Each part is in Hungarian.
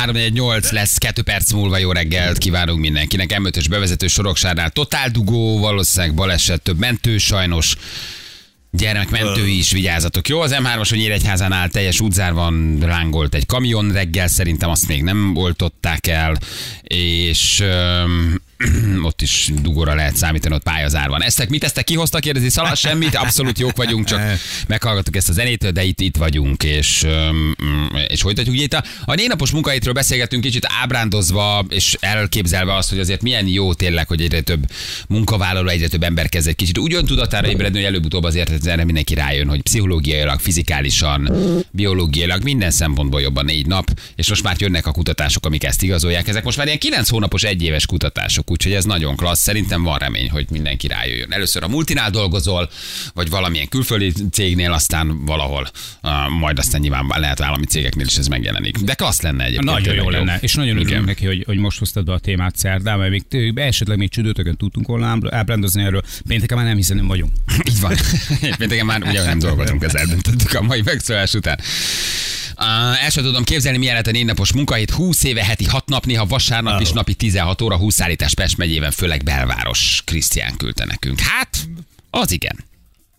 348 lesz, 2 perc múlva jó reggelt kívánunk mindenkinek. M5-ös bevezető Soroksárnál totál dugó, valószínűleg baleset, több mentő sajnos. Gyermekmentői is vigyázzatok. Jó, az M3-as, hogy Nyíregyházánál teljes útzárban rángolt egy kamion reggel, szerintem azt még nem oltották el, és öm, ott is dugóra lehet számítani, ott pályazár van. Eztek mit eztek kihoztak, kérdezi Szalad, semmit, abszolút jók vagyunk, csak meghallgattuk ezt a zenétől, de itt, itt vagyunk, és, és folytatjuk. Ugye itt a, a négynapos munkahétről beszélgettünk kicsit ábrándozva, és elképzelve azt, hogy azért milyen jó tényleg, hogy egyre több munkavállaló, egyre több ember kezd egy kicsit úgy öntudatára ébredni, hogy előbb-utóbb azért erre mindenki rájön, hogy pszichológiailag, fizikálisan, biológiailag, minden szempontból jobban négy nap, és most már jönnek a kutatások, amik ezt igazolják. Ezek most már ilyen 9 hónapos, egyéves kutatások, úgyhogy ez nagyon klassz. Szerintem van remény, hogy mindenki rájöjjön. Először a multinál dolgozol, vagy valamilyen külföldi cégnél, aztán valahol, uh, majd aztán nyilván lehet állami cégeknél is ez megjelenik. De klassz lenne egyébként. Nagyon jó lenne, és nagyon örülünk neki, hogy, hogy most hoztad be a témát szerdán, mert még esetleg még csütörtökön tudtunk volna ábr- ábrándozni erről. Pénteken már nem hiszen nem vagyunk. Így van. Pénteken már ugye nem dolgozunk, ezt eldöntöttük a mai megszólás után. Uh, el sem tudom képzelni, milyen lett a négy napos munkahét. 20 éve heti 6 nap, néha vasárnap is napi 16 óra, 20 szállítás Pest megyében, főleg belváros. Krisztián küldte nekünk. Hát, az igen.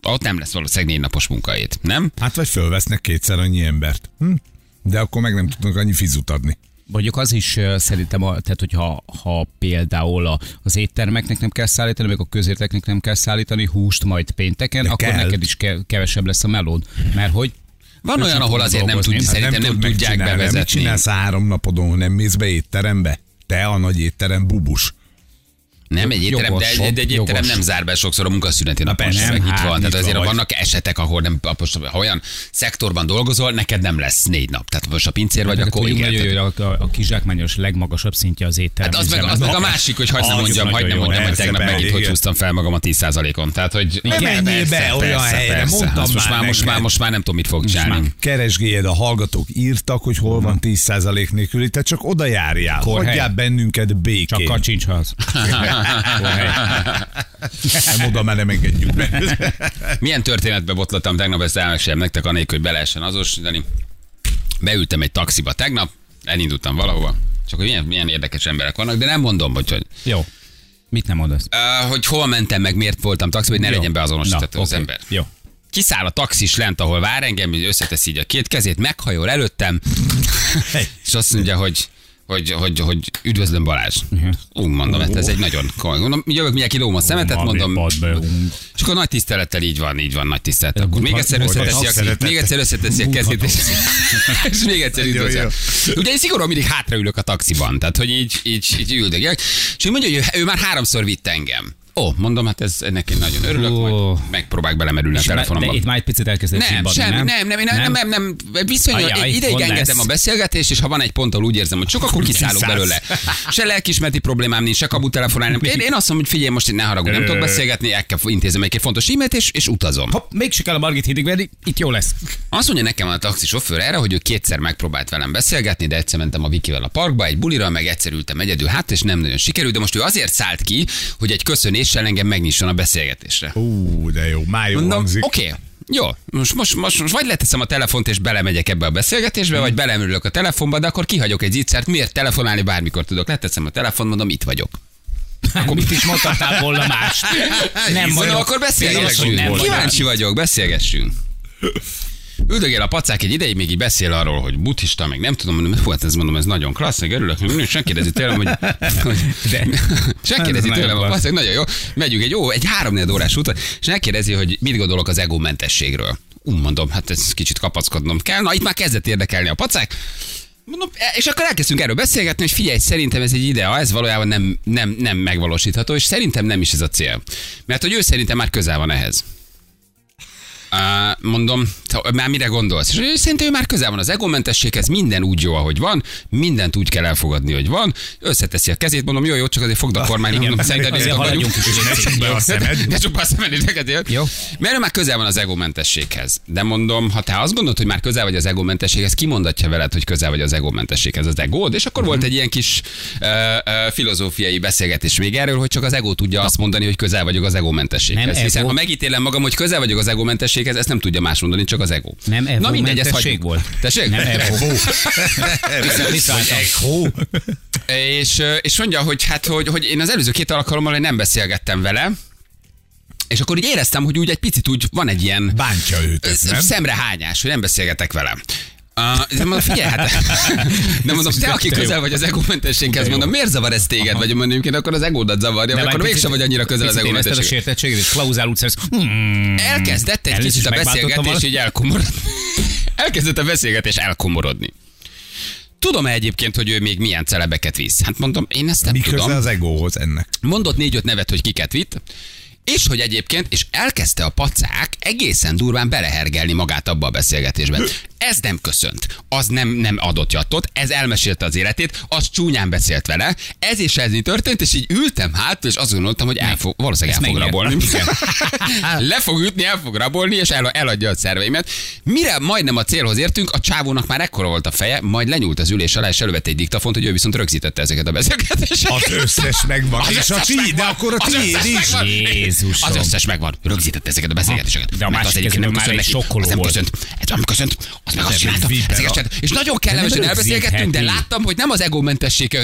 Ott nem lesz valószínűleg négy napos munkahét, nem? Hát vagy fölvesznek kétszer annyi embert. Hm? De akkor meg nem tudnak annyi fizut adni. Mondjuk az is szerintem, a, tehát hogyha ha például a, az éttermeknek nem kell szállítani, meg a közérteknek nem kell szállítani húst majd pénteken, De akkor kell. neked is ke- kevesebb lesz a melód. Mert hogy Van olyan, nem ahol azért nem, dolgozni. tud, Hát szerintem nem, tudják. Mit bevezetni. csinálsz három napodon, nem mész be étterembe? Te a nagy étterem bubus. Nem, egy étterem, de, de, egy étterem nem zár be sokszor a munkaszüneti napon, persze, sem, meg hát, itt van. Tehát azért vagy. vannak esetek, ahol nem, most, ha olyan szektorban dolgozol, neked nem lesz négy nap. Tehát most a pincér vagy, akkor tudjuk igen. nagyon jó, tehát- a, a, a kizsákmányos legmagasabb szintje az étterem. Hát az meg, az meg a másik, hogy hagyd ne Az mondjam, hagyd ne jó, mondjam, hogy tegnap megint hogy húztam fel magam a 10%-on. Tehát, hogy Ne menjél be olyan helyre, mondtam most már most már, most már nem tudom, mit fog csinálni. Keresgéljed, a hallgatók írtak, hogy hol van 10% nélküli, te csak oda járjál. Hagyjál bennünket Csak békén. kacsincs az. Nem oda, mert nem engedjük be. Milyen történetbe botlottam tegnap, ezt elmesélem nektek, anélkül, hogy be lehessen azosítani. Beültem egy taxiba tegnap, elindultam valahova, csak hogy milyen, milyen érdekes emberek vannak, de nem mondom, hogy, hogy, Jó. Mit nem mondasz? uh, hogy hol mentem, meg miért voltam taxiba, hogy ne Jó. legyen beazonosítható Na, az oké. ember. Jó. Kiszáll a taxis lent, ahol vár engem, összeteszi így a két kezét, meghajol előttem, és azt mondja, hogy hogy, hogy, hogy üdvözlöm Balázs. Ú, mondom, hát ez egy nagyon komoly. Mondom, jövök mindjárt kilóm a szemetet, mondom, és akkor nagy tisztelettel így van, így van, nagy tisztelettel. Akkor még egyszer összeteszi, a, szeretettel. még egyszer összeteszi a kezét, és, és még egyszer jó. Ugye én szigorúan mindig hátraülök a taxiban, tehát hogy így, így, így üldögélek. És ő mondja, hogy ő, ő már háromszor vitt engem. Ó, mondom, hát ez neki nagyon örülök, Ó. majd megpróbálok belemerülni a De telefonomba. itt már egy picit elkezdett Nem, csimbadni, semmi, nem? nem, nem, nem, nem, nem, nem, viszonylag Ajaj, ideig engedem lesz. a beszélgetést, és ha van egy pont, ahol úgy érzem, hogy csak akkor kiszállok belőle. Se lelkismereti problémám nincs, se kabu telefonálni. Én, én azt mondom, hogy figyelj, most itt ne haragudj, nem tudok beszélgetni, el kell intézem egy fontos e-mailt, és, és utazom. Hopp, még se kell a Margit hídig venni, itt jó lesz. Azt mondja nekem a taxisofőr erre, hogy ő kétszer megpróbált velem beszélgetni, de egyszer mentem a Vikivel a parkba, egy bulira, meg egyszer ültem egyedül, hát és nem nagyon sikerült, de most ő azért szállt ki, hogy egy köszönéssel engem megnyisson a beszélgetésre. Ú, de jó, már jó Mondom, hangzik. oké, jó, most, most, most, most vagy leteszem a telefont és belemegyek ebbe a beszélgetésbe, vagy belemülök a telefonba, de akkor kihagyok egy zicsert, miért telefonálni bármikor tudok. Leteszem a telefon, mondom, itt vagyok. Akkor mit is mondhatál volna más? Nem Mondom, akkor beszélgessünk. Nem Kíváncsi vagyok, beszélgessünk. Üldögél a pacák egy ideig, még így beszél arról, hogy buddhista, meg nem tudom, mondom, hát ez mondom, ez nagyon klassz, meg örülök, meg minden, és megkérdezi tőlem, hogy, hogy De. és megkérdezi Ez tőlem, a pacák, nagyon jó, megyünk egy jó, egy három órás úton, és megkérdezi, hogy mit gondolok az egómentességről. Ú, mondom, hát ez kicsit kapaszkodnom kell. Na, itt már kezdett érdekelni a pacák. Mondom, e- és akkor elkezdtünk erről beszélgetni, hogy figyelj, szerintem ez egy idea, ez valójában nem, nem, nem megvalósítható, és szerintem nem is ez a cél. Mert hogy ő szerintem már közel van ehhez. Uh, mondom, már mire gondolsz? És ő szerintem ő már közel van az egomentességhez, minden úgy jó, ahogy van, mindent úgy kell elfogadni, hogy van, összeteszi a kezét, mondom, jó, jó, csak azért fogd a kormány, igen, mondom, szerintem azért haladjunk is, Ne csak be a szemed. Ne csak be a szemed, és neked. Jó. Mert ő már közel van az egomentességhez. De mondom, ha te azt gondolod, hogy már közel vagy az egomentességhez, ki mondatja veled, hogy közel vagy az egomentességhez? Az egód? És akkor volt egy ilyen kis uh, uh, filozófiai beszélgetés még erről, hogy csak az ego tudja azt mondani, hogy közel vagyok az egomentességhez. Hiszen ha megítélem magam, hogy közel vagyok az egomentességhez, ezt nem tudja más mondani, csak az ego. Nem Na mindegy, evómentesség hagyjuk. volt. Tessék? Nem visszaálltam. Hó. És, és mondja, hogy hát, hogy, hogy én az előző két alkalommal nem beszélgettem vele, és akkor így éreztem, hogy úgy egy picit úgy van egy ilyen Bántja őt, ez nem? szemrehányás, hogy nem beszélgetek vele. Uh, de mondom, figyelj, hát, de mondom, te, aki közel vagy az egómentességhez, mondom, miért zavar ez téged? Vagy mondom, egyébként akkor az egódat zavarja, már akkor mégsem vagy annyira közel az érezted a sértettséget, és klauzál szerez. Hmm. Elkezdett egy kicsit a beszélgetés így elkomorodni. Elkezdett a beszélgetés elkomorodni. Tudom-e egyébként, hogy ő még milyen celebeket visz? Hát mondom, én ezt nem Mi tudom. az egóhoz ennek? Mondott négy-öt nevet, hogy kiket vitt, és hogy egyébként, és elkezdte a pacák egészen durván belehergelni magát abba a beszélgetésben. Ez nem köszönt, az nem, nem adott jattot, ez elmesélte az életét, az csúnyán beszélt vele, ez és ez történt, és így ültem hátul, és azt gondoltam, hogy el fog, valószínűleg el fog rabolni. Le fog ütni, el fog rabolni, és el, eladja a szerveimet. Mire majdnem a célhoz értünk, a csávónak már ekkora volt a feje, majd lenyúlt az ülés alá, és elővette egy diktafont, hogy ő viszont rögzítette ezeket a beszélgetéseket. Az összes megvan. Az és a tiéd, de akkor a tiéd is. Jézusom. Az összes megvan. Rögzítette ezeket a beszélgetéseket. De a Mert másik az nem már köszönt egy sokkoló nem köszönt. Ez nem köszönt. Az meg azt csinálta. És nagyon kellemesen elbeszélgettünk, de láttam, hogy nem az egómentesség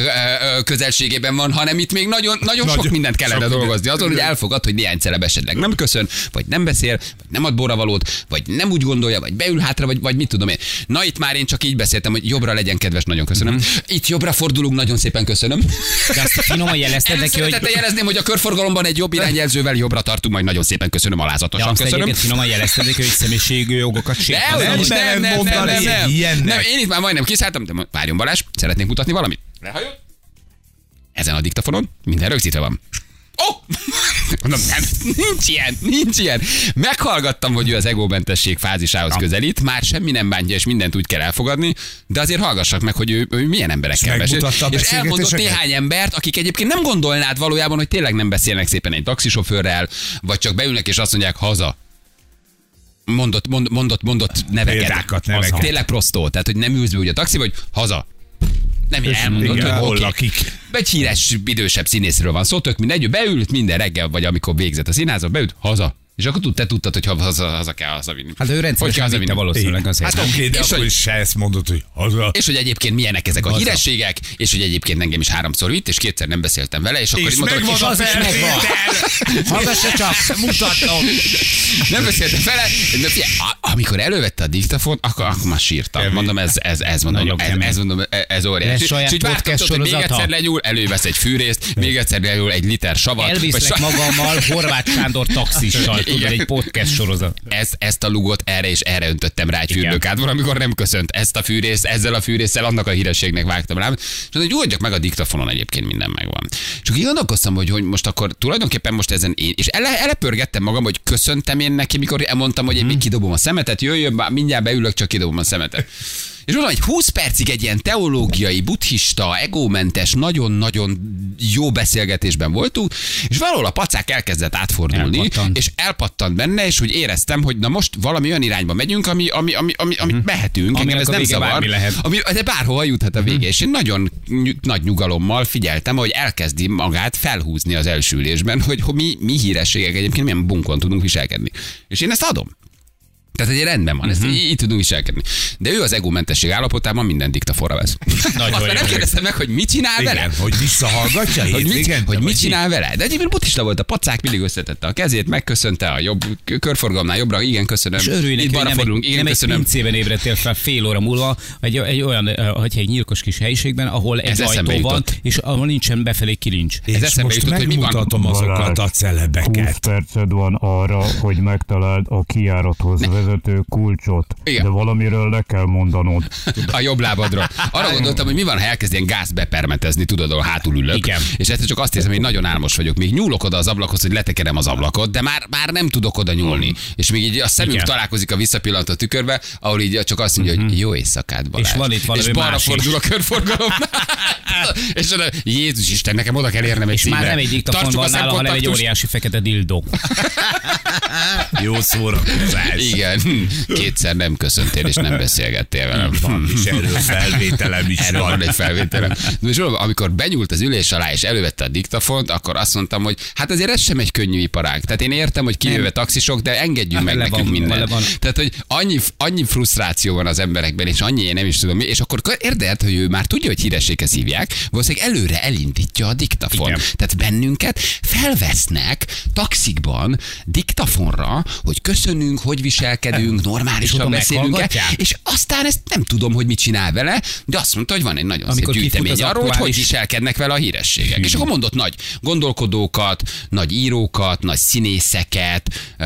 közelségében van, hanem itt még nagyon, nagyon sok mindent kellene dolgozni. Azon, hogy elfogad, hogy néhány celeb esetleg nem köszön, vagy nem beszél, vagy nem ad borravalót, vagy nem úgy gondolja, vagy beül hátra, vagy, vagy mit tudom én. Na itt már én csak így beszéltem, hogy jobbra legyen kedves, nagyon köszönöm. Mhm. Itt jobbra fordulunk, nagyon szépen köszönöm. De azt finoman jelezted neki, hogy... Jelezném, hogy a körforgalomban egy jobb irányjelzővel jobbra tartunk, majd nagyon szépen köszönöm, alázatosan azt köszönöm. egyébként finoman jelezted neki, hogy személyiségi jogokat sért. De, nem nem, nem, nem, nem, nem, nem, én itt már majdnem kiszálltam, de várjon Balázs, szeretnék mutatni valamit. Lehajol? Ezen a diktafonon minden rögzítve van. Ó! Oh! Mondom, nem, nincs ilyen, nincs ilyen. Meghallgattam, hogy ő az egómentesség fázisához közelít, már semmi nem bántja, és mindent úgy kell elfogadni, de azért hallgassak meg, hogy ő, ő milyen emberekkel beszél. És elmondott néhány embert, akik egyébként nem gondolnád valójában, hogy tényleg nem beszélnek szépen egy taxisofőrrel, vagy csak beülnek és azt mondják, haza. Mondott, mond, mondott, mondott neveket. Példákat, neveket. Tényleg prostó. Tehát, hogy nem ülsz be úgy a taxi, vagy haza. Nem ilyen elmondott, igen, hogy hol oké. lakik. Egy híres, idősebb színészről van szó, tök mindegy, ő beült minden reggel, vagy amikor végzett a színházba, beült, haza. És akkor tud, te tudtad, hogy ha haza, haza kell hazavinni. Hát ő Hogy rendszeresen vitte hazavinni? valószínűleg azért. Hát oké, de És akkor hogy- is se ezt mondod, hogy haza. És hogy egyébként milyenek ezek a Haza. hírességek, és hogy egyébként engem is háromszor vitt, és kétszer nem beszéltem vele, és akkor És mondtam, hogy az is megvan. felvétel. Hallgassa csak, mutatom. Nem beszéltem vele, de figyelj, amikor elővette a diktafont, akkor, akkor már sírtam. Kemény. Mondom, ez, ez, ez mondom, Nagyon ez, ez, mondom, e- ez saját És így vártam, hogy még egyszer lenyúl, elővesz egy fűrészt, még egyszer lenyúl egy liter savat. Elviszlek magammal Horváth Sándor taxissal, tudod, Igen. egy podcast sorozat. ezt, ezt a lugot erre és erre öntöttem rá egy fürdőkát, valamikor nem köszönt. Ezt a fűrészt, ezzel a fűrésszel annak a hírességnek vágtam rá. És mondom, hogy oldjak meg a diktafonon egyébként minden megvan. Csak így gondolkoztam, hogy, hogy most akkor tulajdonképpen most ezen én, és ele, elepörgettem magam, hogy köszöntem én neki, mikor elmondtam, hogy én még kidobom a szemetet, jöjjön, mindjárt beülök, csak kidobom a szemetet. És mondom, hogy 20 percig egy ilyen teológiai, buddhista, egómentes, nagyon-nagyon jó beszélgetésben voltunk, és valahol a pacák elkezdett átfordulni, Elpattant. és elpattant benne, és úgy éreztem, hogy na most valami olyan irányba megyünk, ami, ami, ami, ami, amit mehetünk, Aminek engem ez nem zavar, lehet. ami, de bárhova juthat a vége, és én nagyon ny- nagy nyugalommal figyeltem, hogy elkezdi magát felhúzni az első ülésben, hogy, hogy mi, mi hírességek egyébként milyen bunkon tudunk viselkedni. És én ezt adom. Tehát egy rendben van, ezt Mhm. így, így tudunk viselkedni. De ő az egómentesség állapotában minden diktaforra vesz. Nagyon Aztán nem kérdeztem meg, hogy mit csinál vele. Igen, hogy visszahallgatja Hogy mit, hétvégén? hogy mit csinál vele? De egyébként buddhista volt, a pacák mindig összetette a kezét, megköszönte a jobb körforgalomnál jobbra, igen, köszönöm. És örülj neki, Itt hogy balra nem, fordulunk, egy, igen, nem egy köszönöm. pincében ébredtél fel fél óra múlva, egy, egy olyan, hogy egy nyilkos kis helyiségben, ahol egy Ez ajtó van, és ahol nincsen befelé kilincs. És Ez eszembe most jutott, hogy mi van- megmutatom azokat a 20 celebeket. perced van arra, hogy megtaláld a kijárathoz vezető kulcsot, Igen. de valamiről le kell mondanod. A jobb lábadról. Arra gondoltam, hogy mi van, ha elkezd ilyen gáz bepermetezni, tudod, ahol hátul ülök. Igen. És egyszer csak azt érzem, hogy nagyon álmos vagyok. Még nyúlok oda az ablakhoz, hogy letekerem az ablakot, de már, már nem tudok oda nyúlni. És még így a szemünk Igen. találkozik a visszapillantó tükörbe, ahol így csak azt mondja, hogy jó éjszakát, Balázs. És van itt valami És balra más is. fordul a körforgalom. és oda, Jézus Isten, nekem oda kell érnem egy És már színre. nem egy diktafon a van nála, hanem egy óriási fekete dildó. Jó szórakozás. Igen, Kétszer nem köszöntél, és nem beszélgettél velem. Hm. És erről felvételem is Erről van van. egy felvételem. De és amikor benyúlt az ülés alá és elővette a diktafont, akkor azt mondtam, hogy hát azért ez sem egy könnyű iparág. Tehát én értem, hogy kivéve taxisok, de engedjünk meg le nekünk van, mindent. van. Tehát, hogy annyi, annyi frusztráció van az emberekben, és annyi én nem is tudom mi, és akkor érdekelt, hogy ő már tudja, hogy hírességhez hívják, valószínűleg előre elindítja a diktafon. Igen. Tehát bennünket felvesznek taxikban diktafonra, hogy köszönünk, hogy viselkedünk, normálisan beszélünk és aztán ezt nem tudom, hogy mit csinál vele, de azt mondta, hogy van egy nagyon Amikor szép gyűjtemény arról, hogy hogy viselkednek vele a hírességek. És akkor mondott nagy gondolkodókat, nagy írókat, nagy színészeket, ö,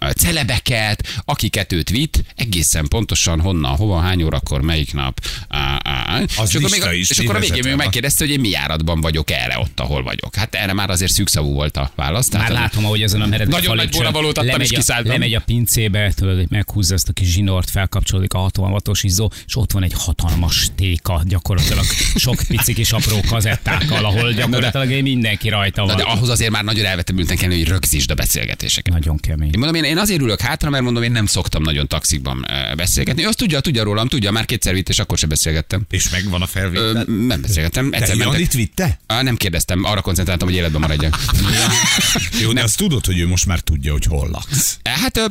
ö, celebeket, akiket őt vitt, egészen pontosan honnan, hova, hány órakor, melyik nap. Ö, ö, Az és akkor, még, is és akkor a végén még megkérdezte, hogy én mi járatban vagyok erre, ott, ahol vagyok. Hát erre már azért szűkszavú volt a válasz. Már látom, ahogy ezen a meredek Nagyon nagy falépcsőn bóravalót adtam, és kiszálltam. Lemegy a pincébe, tudod, hogy meghúzza ezt a kis zsinort, felkapcsolódik a 66-os izzó, és ott van egy hatalmas téka, gyakorlatilag sok pici kis apró kazettákkal, ahol gyakorlatilag mindenki rajta Na, van. de ahhoz azért már nagyon elvetemülten kell, hogy rögzítsd a beszélgetéseket. Nagyon kemény. Én mondom, én, én azért ülök hátra, mert mondom, én nem szoktam nagyon taxikban ö, beszélgetni. Ő azt tudja, tudja rólam, tudja, már kétszer vitt, és akkor sem beszélgettem. És megvan a Ö, felvétel. nem beszélgettem. Egyszer Janit mentek. vitte? Á, nem kérdeztem, arra koncentráltam, hogy életben maradjak. Jó, de azt tudod, hogy ő most már tudja, hogy hol laksz. Hát ö,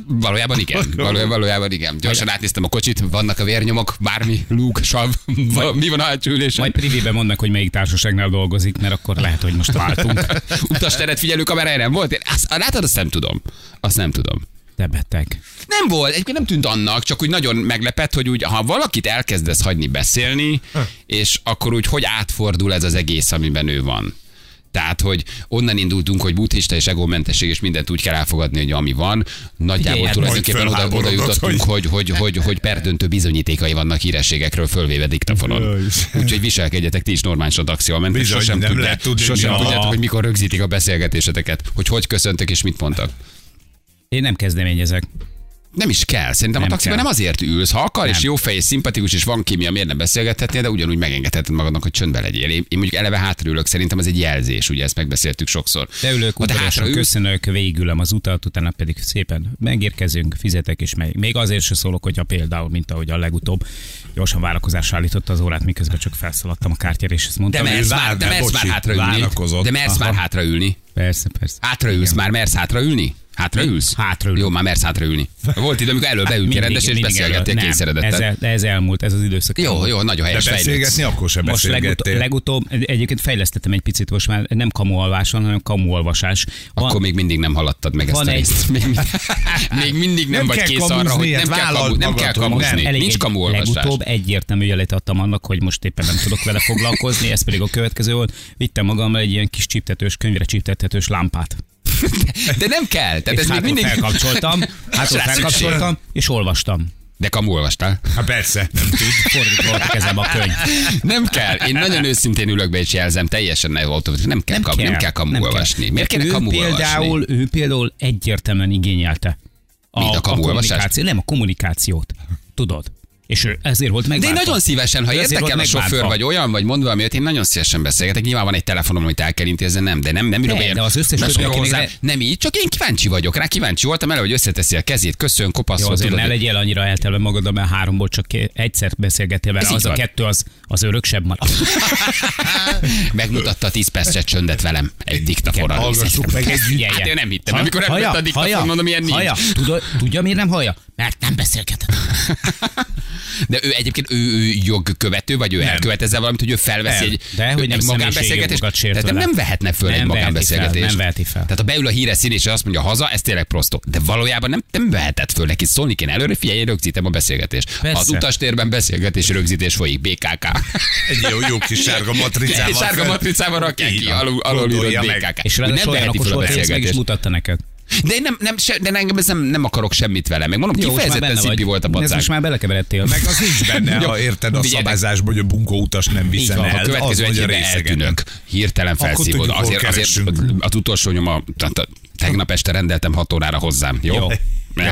valójában igen. Valójában, valójában igen. Gyorsan átnéztem a kocsit, vannak a vérnyomok, bármi, lúg, sav, va- mi van a hátsó ülésen? Majd privébe mondd meg, hogy melyik társaságnál dolgozik, mert akkor lehet, hogy most váltunk. Utasteret figyelő kamerája nem volt? Én azt, látod, azt nem tudom. Azt nem tudom. Te beteg. Nem volt, egyébként nem tűnt annak, csak úgy nagyon meglepett, hogy úgy, ha valakit elkezdesz hagyni beszélni, és akkor úgy hogy átfordul ez az egész, amiben ő van. Tehát, hogy onnan indultunk, hogy buddhista és egómentesség, és mindent úgy kell elfogadni, hogy ami van. Nagyjából hát tulajdonképpen oda, oda jutottunk, hogy, hogy, hogy, hogy perdöntő bizonyítékai vannak hírességekről fölvéve diktafonon. Úgyhogy viselkedjetek ti is normálisan mentek, Bizony, sosem, tudni, sosem tudjátok, hogy mikor rögzítik a beszélgetéseteket, hogy hogy köszöntek és mit mondtak. Én nem kezdeményezek. Nem is kell. Szerintem Nem a taxiban kell. nem azért ülsz. Ha akar, és Nem. jó fej, és szimpatikus, és van kémia, miért nem beszélgethetnél, de ugyanúgy megengedheted magadnak, hogy csöndbe legyél. Én, én mondjuk eleve hátraülök, szerintem ez egy jelzés, ugye ezt megbeszéltük sokszor. De ülök, Ha te udvariasan hátraülsz, köszönök, végigülöm az utat, utána pedig szépen megérkezünk, fizetek és megy. Még azért se szólok, hogyha például, mint ahogy a legutóbb gyorsan várakozásra állította az órát, miközben csak felszaladtam a kártyára, és ezt de mondtam. mersz, ő már, de de mersz már hátraülni. De mersz már hátraülni. Persze, persze. Hátraülsz már, mersz hátraülni? Hátraülsz? Hátraülök. Jó, már mersz hátraülni. Volt idő, amikor elő beültél rendes, és beszélgettél ez, kényszeredettel. el- de ez elmúlt, ez az időszak. Jó, jó, nagyon De helyes fejlődsz. beszélgetni akkor sem Most legutóbb, beszélgettél. legutóbb, egyébként fejlesztettem egy picit, most már nem kamualvás van, hanem kamuolvasás. Van, Akkor még mindig nem haladtad meg ezt Van a egy- részt. Még, mindig- még mindig nem, Nem vagy kell kész arra, hogy nem ezt kell, kamu, nem kell kamuzni. nem. Nincs kamuolvasás. Legutóbb egyértelmű jelet adtam annak, hogy most éppen nem tudok vele foglalkozni, ez pedig a következő volt. Vittem magammal egy ilyen kis csiptetős, könyvre csiptethetős lámpát. De nem kell. Tehát és ez még mindig... felkapcsoltam, hátul felkapcsoltam, és olvastam. De kamu olvastál? Hát persze, nem tud. Fordítva volt a kezem a könyv. Nem kell. Én nagyon őszintén ülök be és jelzem, teljesen ne volt. Nem kell, nem kamu, nem kell kamu olvasni. Miért kéne kamu például, olvasni? ő például egyértelműen igényelte a, Mit, a kamuolvasást? kommunikáció, nem a kommunikációt. Tudod? És ő ezért volt De én nagyon szívesen, ha érdekel a sofőr, vagy olyan, vagy mondva, amiért én nagyon szívesen beszélgetek. Nyilván van egy telefonom, amit el kell intézni, nem, de nem, nem De, de az összes többi, hozzá, ne- nem így, csak én kíváncsi vagyok rá, kíváncsi voltam el, hogy összeteszi a kezét, köszön, Jó, kopaszol, azért tudod, ne legyél annyira eltelve magad, mert háromból csak egyszer beszélgettél vele, az a van. kettő az, az öröksebb marad. Megmutatta a 10 perces csöndet velem egy diktafonral. Hallgassuk meg egy Figyelj, Hát én nem hittem. Amikor elvette a diktafon, mondom, ilyen nincs. tudja, miért nem hallja? Mert nem beszélgetett. De ő egyébként ő, ő jogkövető, vagy ő nem. elkövet ezzel valamit, hogy ő felveszi Nem. egy, De hogy nem egy magánbeszélgetést. Tehát nem, nem vehetne föl Nem egy magánbeszélgetést. fel, nem veheti fel. Tehát ha beül a híres szín és azt mondja haza, ez tényleg prostó. De valójában nem, nem vehetett föl neki. Szólni kéne előre, hogy figyelj, én rögzítem a beszélgetést. Persze. Az utastérben beszélgetés rögzítés folyik, BKK. Egy jó, jó kis sárga matricával. Sárga matricával rakják ki, van. alul, alul. BKK. És ráadásul nem olyan veheti okos föl a volt, hogy ezt meg is mutatta neked. De én nem, nem, se, de engem ez nem, nem akarok semmit vele. Meg mondom, Jó, kifejezetten szipi volt a Ez pacák. most már belekeveredtél. Meg az nincs benne, ha érted a szabályzásból, hogy a bunkó utas nem van, el. a következő az egy a eltűnök. Hirtelen felszívod. Azért, azért az utolsó nyoma, tegnap este rendeltem 6 órára hozzám, jó? Jó.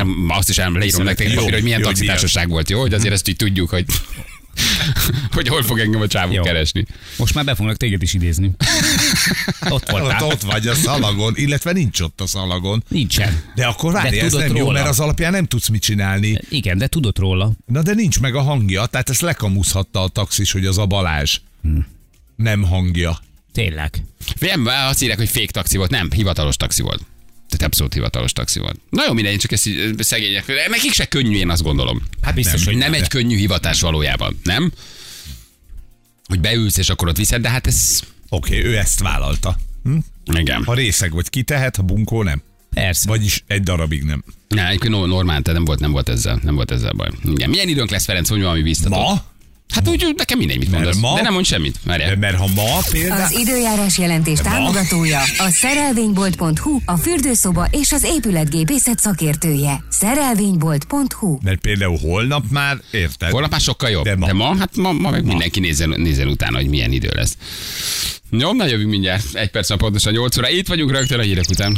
Ma azt is el, leírom nektek papírra, hogy milyen jó, taxitársaság volt, jó? Hogy azért ezt így tudjuk, hogy hogy hol fog engem a csávó keresni. Most már be fognak téged is idézni. Ott Ott, voltál. ott vagy a szalagon, illetve nincs ott a szalagon. Nincsen. De akkor várj, ez tudod nem jó, róla. mert az alapján nem tudsz mit csinálni. Igen, de tudod róla. Na de nincs meg a hangja, tehát ezt lekamuszhatta a taxis, hogy az a Balázs. Nem hangja. Tényleg. Figyelj, azt írják, hogy fék taxi volt. Nem, hivatalos taxi volt. Tehát abszolút hivatalos taxi volt. Na jó, mindegy, csak ezt szegények. Nekik se könnyű, én azt gondolom. Hát biztos, nem, hogy Nem egy könnyű hivatás valójában, nem? Hogy beülsz, és akkor ott viszed, de hát ez... Oké, okay, ő ezt vállalta. Hm? Igen. Ha részeg vagy kitehet, ha bunkó nem. Persze. Vagyis egy darabig nem. Na, egyébként no- normál, tehát nem volt, nem volt ezzel, nem volt ezzel baj. Igen. Milyen időnk lesz, Ferenc, hogy valami biztató? Ma? Hát úgy, nekem mindegy, mit Mert mondasz. ma- De nem mond semmit. Várjál. Mert ha ma például... Az időjárás jelentés támogatója a szerelvénybolt.hu, a fürdőszoba és az épületgépészet szakértője. Szerelvénybolt.hu Mert például holnap már, érted? Holnap már sokkal jobb. De ma. De ma, hát ma, ma meg mindenki nézzen, nézzen utána, hogy milyen idő lesz. Jó, na jövünk mindjárt. Egy perc pontosan 8 óra. Itt vagyunk rögtön a hírek után.